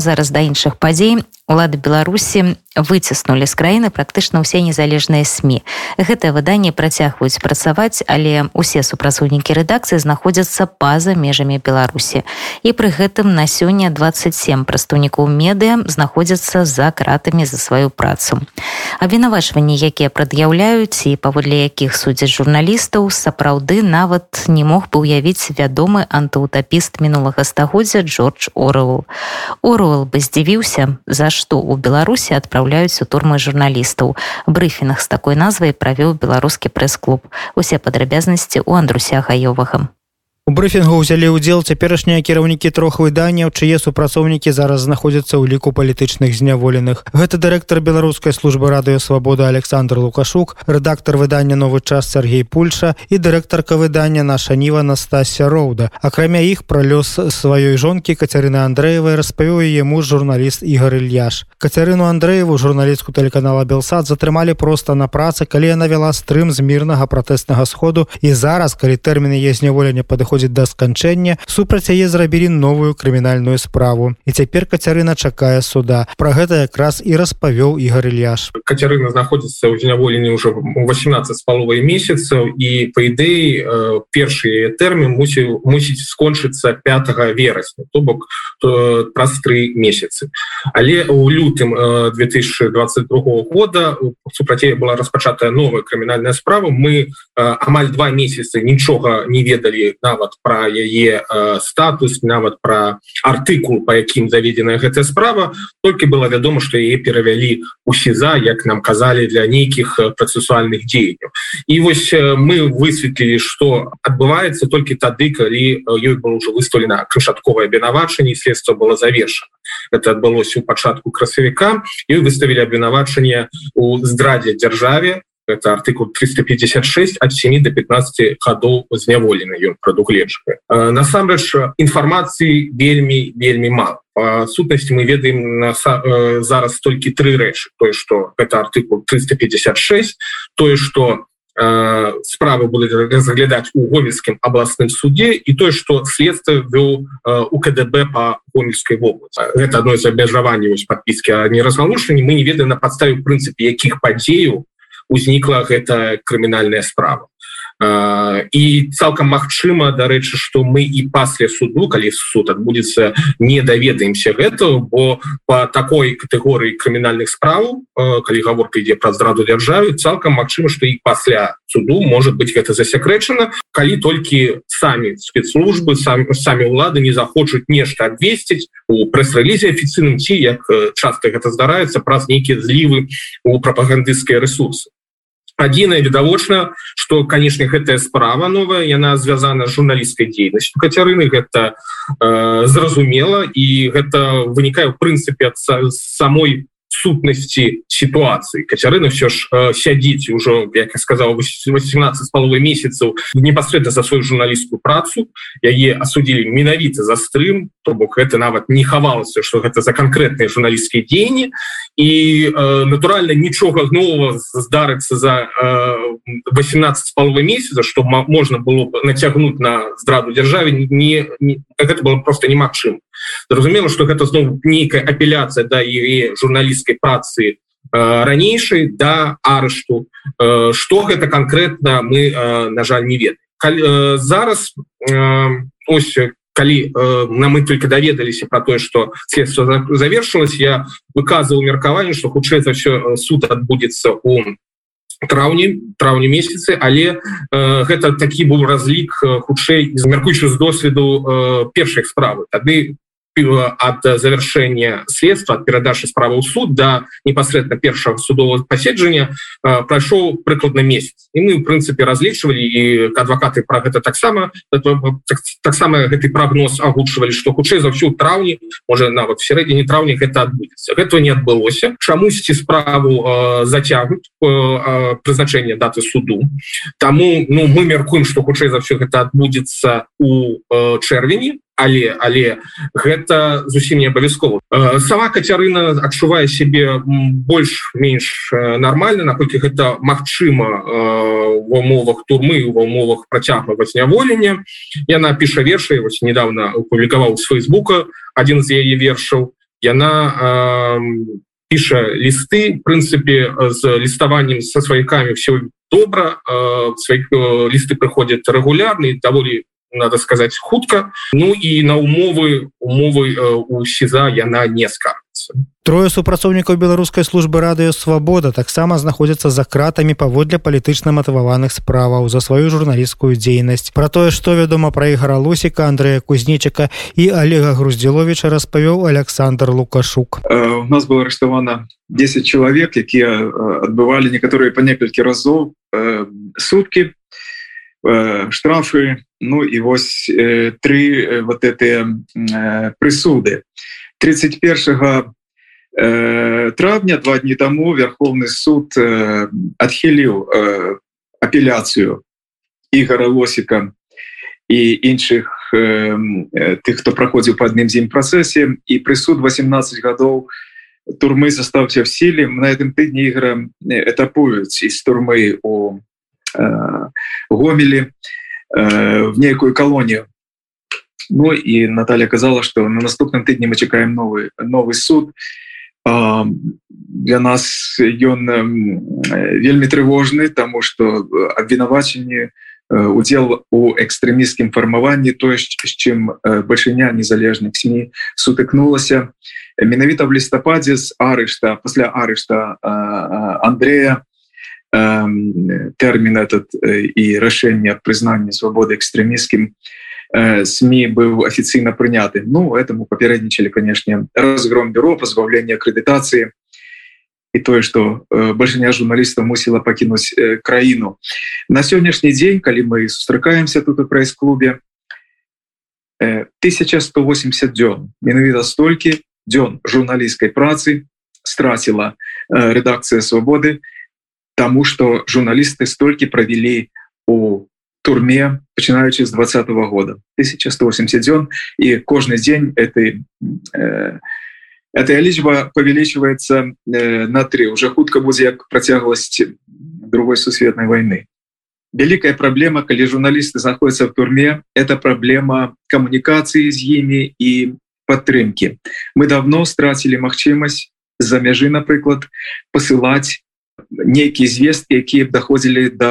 зараз да іншых падзей улады беларусі выціснулі з краіны практычна ўсе незалежныя сМ гэтае выданне працягваюць працаваць але усе супрацоўнікі рэдакцыі знаходзяцца па-за межамі беларусі. І пры гэтым на сёння 27 прадстаўнікоў медыа знаходзяцца за кратамі за сваю працу. Абвінавачванні якія прад'яўляюць і паводле якіх судзяць журналістаў сапраўды нават не мог бы уявіць вядомы антыутапіст мінулага стагоддзя Джордж Орэл Орэл бы здзівіўся за што ў беларусі адпраўляюць у турмы журналістаў брыфінах з такой назвай правёў беларускі прэс-клуб усе падрабязнасці у андруся гаёвага У брыфінгу ўзялі ўдзел цяперашнія кіраўнікі трох выданняў, чые супрацоўнікі зараз знаходзяцца ў ліку палітычных зняволеных. Гэта дырэктар беларускай службы радыёвабода Александр Лукашук, рэдактар выдання новы час Сергей Пульша і дырэктарка выдання наша ніва Настасья Роўда. Акрамя іх пра лёс сваёй жонкі Кацярыны Андрэевай распавёў яму журналіст Ігор Ільяш. Кацярыну Андрэеву журналістку тэлеканала Белсад затрымалі проста на працы, калі яна вяла стрым з мірнага пратэснага сходу і зараз, калі тэрміны е зняволення падыходзяць даходзіць да сканчэння супраць яе зрабілі новую крымінальную справу. І цяпер кацярына чакае суда. Про гэта якраз і распавёў ігор Ільяш. Кацярына знаходзіцца ў зняволенні ўжо 18 з паловай месяцаў і по ідэі э, першы тэрмін мусіў мусіць скончыцца 5 верасня то бок праз тры месяцы. Але у лютым 2022 года супраце была распачатая новая крымінальная справа. Мы амаль два месяцы нічога не ведалі нават нават про яе э, статус нават про артыкул по якім заведеная гэтая справа только было вядома что яе перавялі у сеза як нам казалі для нейкіх э, працэсуальных дзеянняў. І вось э, мы высветлілі что адбываецца толькі тады калі ёй было уже выстаўлена крышатковае абвінавачанне следства было завершено это адбылося у пачатку красавіка. І выставілі абвінавачанне у здрадзе дзяржаве это артыкул 356 от 7 до 15 ходов зняволены ён прадугледжвае насамрэч інфармацыі вельмі вельмі мало. Сутнасці мы ведаем на зараз толькі тры рэчы тое что это артыкул 356 тое что справы будуць разглядаць у гомельскім абласным суде і тое что следства вёў у КДБ по гомельской вобласці это одно из абмежаванняў подпіски не разгалушані мы не ведаем на подставе прынцыпе якіх падзеяў узнікла гэта крымінальная справа. І цалкам магчыма дарэчы что мы і пасля суду калі суд адбудзецца не даведаемся гэта бо по такой катэгорыі крымінальных справ калі гаворка ідзе пра здраду дзяржавы цалкам магчыма что і пасля суду может быть гэта засякрэчана калі толькі самі спецслужбы самі самі ўлады не захочуць нешта абвесціць у прэс-рэлізе афіцыйным ці як часто гэта здараецца праз нейкія злівы у прапагандысцкія ресурсы адзінае відавочна что канешне гэтая справа новая яна звязана з журналісткай дзейнасцю кацярыны гэта э, зразумела і гэта вынікае в прынцыпе ад самой сутнасці сітуацыі. Кацярына все ж э, сядзіць ужо як сказал 18 з паловы месяцаў непасрэдна за сваю журналістскую працу. Яе асудзілі менавіта за стрым то бок гэта нават не хавалася что гэта за канкрэтныя журналісцкія дзеянні. І э, натуральна нічога нового здарыцца за э, 18 з паловы месяца что можна было нацягнуць на здраду дзяржаве не, не гэта было просто немагчым зразумела что гэта зноў нейкая апеляцыя да і журналісцкай працы э, ранейшай да арышту э, что гэта конкретно мы э, на жаль не ведаем. Э, зараз э, ось калі э, на мы только даведаліся про тое что следство завершилось я выказывал меркаванне что хутчэй за все суд адбудзецца у траўні траўні месяцы але э, гэта такі быў разлік хутчэй змяркуючы з досведу э, першых справы тады от завершения следства от перадачи справа у суд до непосредственно першего судового поседжання э, прошел прыкладно месяц. И мы в принципе разлічивали и адвокаты про гэта таксама таксама так гэты прогноз агучвалі что хутчэй за всю траўні может нават в сярэдзіне траўні гэта адбудзецца этого не адбылося чамусьці справу э, зацягнуть э, э, прызначение даты суду? Тому ну мы меркуем что хутчэй за все гэта адбудзецца у э, чэрвені але але гэта зусім не абавязкова. Э, сама кацярына адчувае себе больш-менш э, нормально наколькі гэта магчыма э, в умовах турмы в умовах працяглага зняволення яна піша вершы вось недавно опублікаваў с фейсбука один з яе вершаў. Яна э, піша лісты прынцыпе з ліставаннем са сваякамі все добра э, сваіх э, лісты прыходзяць рэгулярны даволі надо сказать хутка. Ну і на умовы умовы э, у сіза яна не скарцца трое супрацоўнікаў беларускай службы радыё свабода таксама знаходзяцца за кратамі паводле палітычна матываваных справаў за сваю журналісцкую дзейнасць. Про тое што вядома пра ігора лосіка андрея кузнечака і олега груздзіловича распавёў александр лукашук. Э, у нас было арыштавана 10 чалавек якія э, адбывалі некаторыя па некалькі разоў суткі штрафы ну і вось э, три э, вот эти э, прысуды 31 э, травня два дні тому верховный суд э, адхіліў э, апеляцыю ігора лосіка і іншых э, тых хто праходзіў по адным з ім працэсе і прысуд 18 гадоў турмы застаўся в сіле на этом тыдні ігра этапуюць из турмы у э, гомелі і Э, в нейкую колонию. Ну и Наталья казала что на наступным тыдні мы чакаем новый новый суд. Для нас ён вельмі трывожны тому что абвінавачанне удзел у экстрэміскім фармаванні то з чым бальшыня незалежных сМ сутыкнулася менавіта в лістападзе з арышта пасля арышта Андрея термин этот і э, рашэнне прызнання свободы экстрэміскім э, СМ быў афіцыйна прыняты Ну этому папярэднічалі конечно разгром бюро пазбаўлення акрэдытацыі і тое что э, бальшыня журналістаў мусіла пакінуць краіну на сённяшні дзень калі мы сустракаемся тут у прайс-клубе 1180 дзён менавіта столькі дзён журналісцкай працы страціла рэдакцыя свабоды і тому что журналисты столькі провели у турме пачынаючы з два -го года 1180 дзён і кожны дзень этой э, эта лічба павялічваецца э, на три. Уже хутка будзе як працягласць другой сусветной войны. Вялікая праблема калі журналісты знаходятся в турме это праблема камунікацыі з імі і падтрымки мы давно страцілі магчымасць за мяжы напрыклад посылать нейкія звесткі якія даходзілі до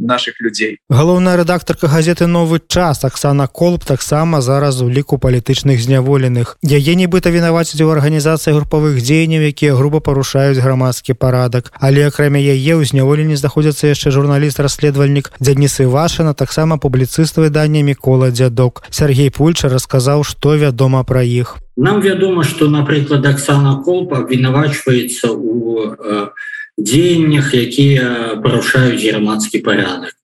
наших людзей галоўная рэдактарка газеты новы час Аксана колб таксама зараз у ліку палітычных зняволеных. Яе нібыта вінаваціць у арганізацыі групавых дзеянняў якія грубо парушаюць грамадскі парадак. Але акрамя яе ў зняволенні знаходзіцца яшчэ журналіст расследавальнік дзяднісы вашана таксама публіцыст выдання мікола дзядок. Сергей пульча расказаў што вядома пра іх. Нам вядома что напрыклад Аксана колпа вінавачваецца у э, дзеяннях якія парушаюць грамадскі парядак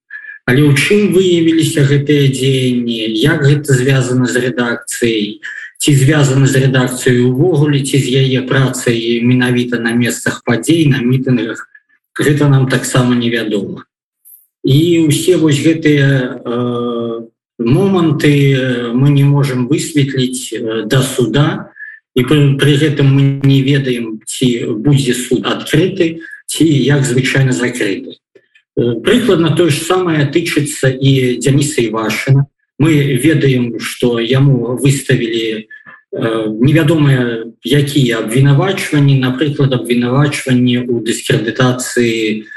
але ў чым выявіліся гэтыя дзеянні? Як гэта звязана з рэдакцыяй? Ці звязаны з рэдакцыяй увогуле ці з яе працай менавіта на месцах падзей на мітынгах? Гэта нам таксама невядома. І усе вось гэтыя э, моманты мы не можемм высветліць э, да суда. І пры гэтым мы не ведаем ці будзе суд адкрыты. то ці як звычайна закрыты. Прыкладна тое ж самае тычыцца і дзяніса івашина мы ведаем что яму выставілі невядомыя якія абвінавачванні напрыклад абвінавачванні у дыскрэдытацыі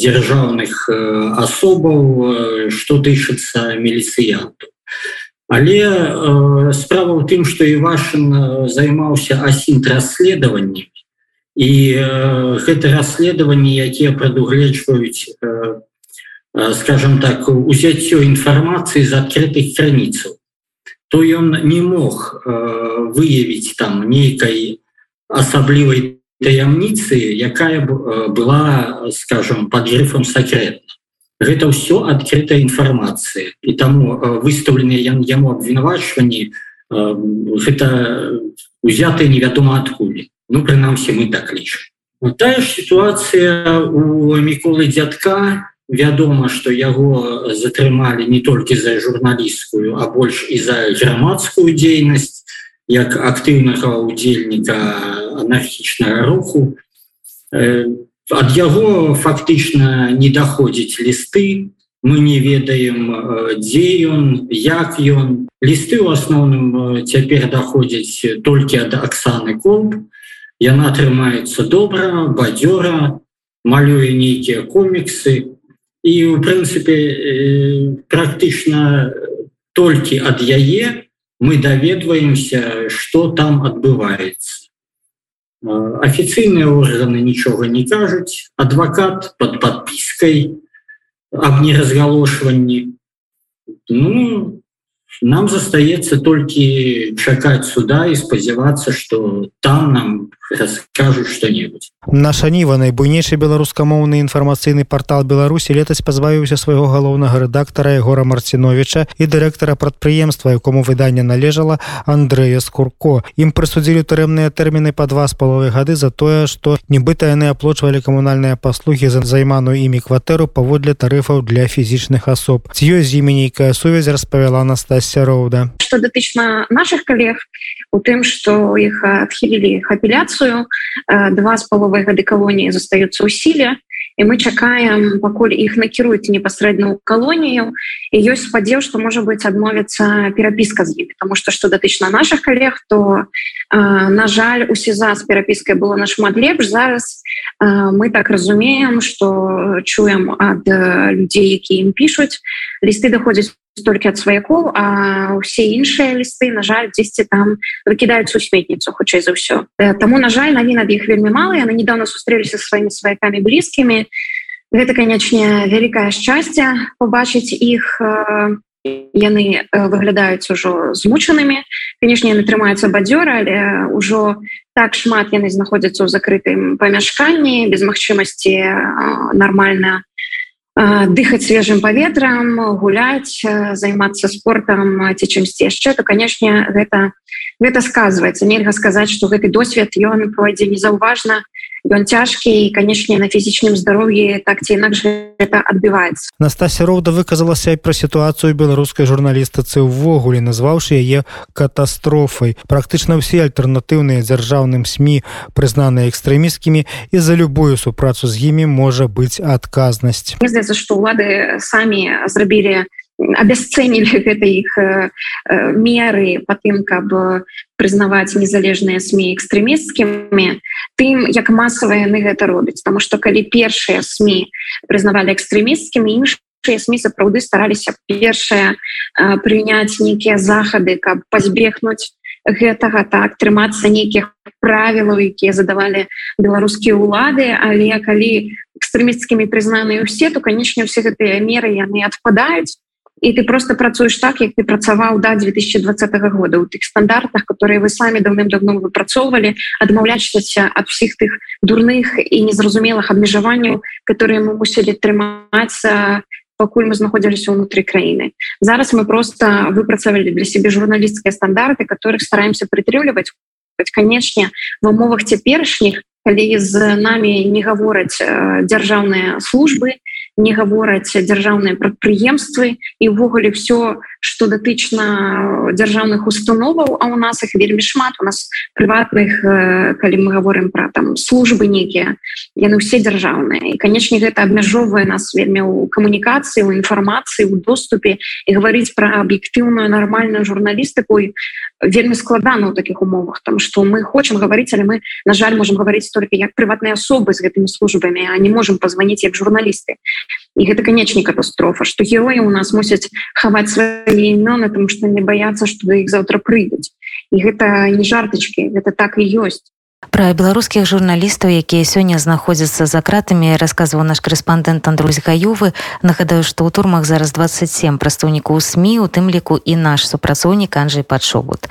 дзяржаўных асобаў што тычыцца міліцыянту але справа ў тым што івашин займаўся асінт расследаваннямі і э, гэта расследаванні якія прадугледжваюць э, э, скажем так узяццё інфармацыі з адкрытых крыніцаў то ён не мог э, выявіць там нейкай асаблівай таямніцы якая э, была скажем под грифом сакретна гэта ўсё адкрытая інфармацыя і таму выстаўленыя ян яму абвінавачванні э, гэта узятыя невядома адкуль ну прынамсі мы так лічым. Вот тая ж сітуацыя у міколы дзядка. Вядома что яго затрымалі не толькі за журналісцкую а больш і за грамадскую дзейнасць як актыўнага удзельніка анархічнага руху. Ад яго фактычна не даходзіць лісты. Мы не ведаем дзе ён як ён. Лісты у асноўным цяпер даходзяць толькі ад Аксаны комп яна атрымаецца добра бадзёра малюе нейкія коміксы і у прынцыпе практычна толькі ад яе мы даведваемся что там адбываецца афіцыйныя органы нічога не кажуць адвакат под подпіскай аб неразгалошванні ну нам застаецца толькі чакаць суда і спадзявацца что там нам скажуць что-нибудь. Наша ніва найбуйнейшы беларускамоўны інфармацыйны портал беларусі летась пазбавіўся свайго галоўнага рэдактара егора марціновича і дырэктара прадпрыемства якому выданне належала Андрэя скурко. Ім прысудзілі турэмныя тэрміны па два з паловай гады за тое што нібыта яны аплочвалі камунальныя паслугі за займаную імі кватэру паводле тарыфаў для фізічных асоб. Ці ёсць з імі нейкая сувязь распавяла Настасья роўда что датычна наших коллег у тым что іх адхілілі іх апеляцыю два з паловай гады калоніі застаюцца ўсілля і мы чакаем пакуль іх накіруюць непасрэдна ў калонію і ёсць спадзеў што можа быць адмовіцца перапіска з імі тому что што датычна наших коллег то на жаль у сеза з перапіскай было нашмат лепш зараз мы так разумеем что чуем ад людзей які ім пишутць лісты даходзяць толькі ад сваякоў а ўсе іншыя лісты на жаль дзесьці там выкідаюць у сметніцу хутчэй за ўсё Таму на жаль навін ад іх вельмі мала яны недавно сустрэліся сваімі сваякамі блізкімі гэта канечне вялікае шчасце побачыць іх яны выглядаюць ужо змучанымі. Канешне яны трымаюцца бадзёра але ўжо так шмат яны знаходзяцца ў закрытым памяшканні без магчымасці нармальна дыхаць свежым паветрам гуляць займацца спортом ці чымсьці яшчэ то канешне гэта гэта сказваецца. Нельга сказаць что гэты досвед ён пройдзе незаўважна ён цяжкі і канешне на фізічным здароўі так ці інакш это адбіваецца Настасья роўда выказалася пра сітуацыю беларускай журналістыцы ўвогуле назваўшы яе катастрофай. Практычна ўсе альтэрнатыўныя дзяржаўным сМ прызнаныя экстрэміскімі і за любую супрацу з імі можа быць адказнасць. Здаецца што ўлады самі зрабілі абясцэнілі гэта іх э, меры па тым каб прызнаваць незалежныя сМ экстрэмісцкімі тым як масава яны гэта робяць Таму што калі першыя сМ прызнавалі экстрэмісцкімі іншыя сМ сапраўды стараліся першае прыняць нейкія захады каб пазбегнуць гэтага так трымацца нейкіх правілаў якія задавалі беларускія ўлады. Але калі экстрэмісцкімі прызнаныя ўсе то канечне ўсе гэтыя меры яны адпадаюць і ты просто працуеш так як ты працаваў да 2020 года. У тых стандартах которые вы самі давным-давно выпрацоўвалі адмаўлячыся ад усіх тых дурных і незразумелых абмежаванняў которые мы мусілі трымацца пакуль мы знаходзіліся ўнутры краіны зараз мы просто выпрацавалі для сябе журналісцкія стандарты которых стараемся прытрымліваць канечне в умовах цяперашніх калі з намі не гавораць дзяржаўныя службы не гавораць дзяржаўныя прадпрыемствы і ўвогуле все что датычна дзяржаўных установаў а у нас их вельмі шмат. У нас прыватных калі мы говорим про там службы некія яны все дзяржаўныя. І канечне гэта абмяжоўвае нас вельмі ў камунікацыі у інфармацыі у доступе. І гаварыць про аб'ектыўную нармальную журналістыку вельмі складана ў таких умовах там что мы хочам гаварыць але мы на жаль можем гаварыць только як прыватныя асобы з гэтымі службамі а не можем позвоніць як журналісты і гэта канечне катастрофа что героі у нас мусяць хаваць свае імёны тому что не баяцца что да іх заўтра прыйдуць і гэта не жартачки это так і ёсць Пра беларускіх журналістаў, якія сёння знаходзяцца за кратамі, расказваў наш корэспандэнт Андрусь Гаювы. Нагадаю, што ў турмах зараз 27 прадстаўнікоў СМ, у тым ліку і наш супрацоўнік Анджай Пачобут.